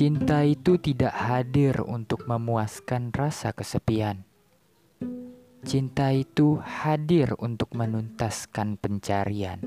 Cinta itu tidak hadir untuk memuaskan rasa kesepian. Cinta itu hadir untuk menuntaskan pencarian.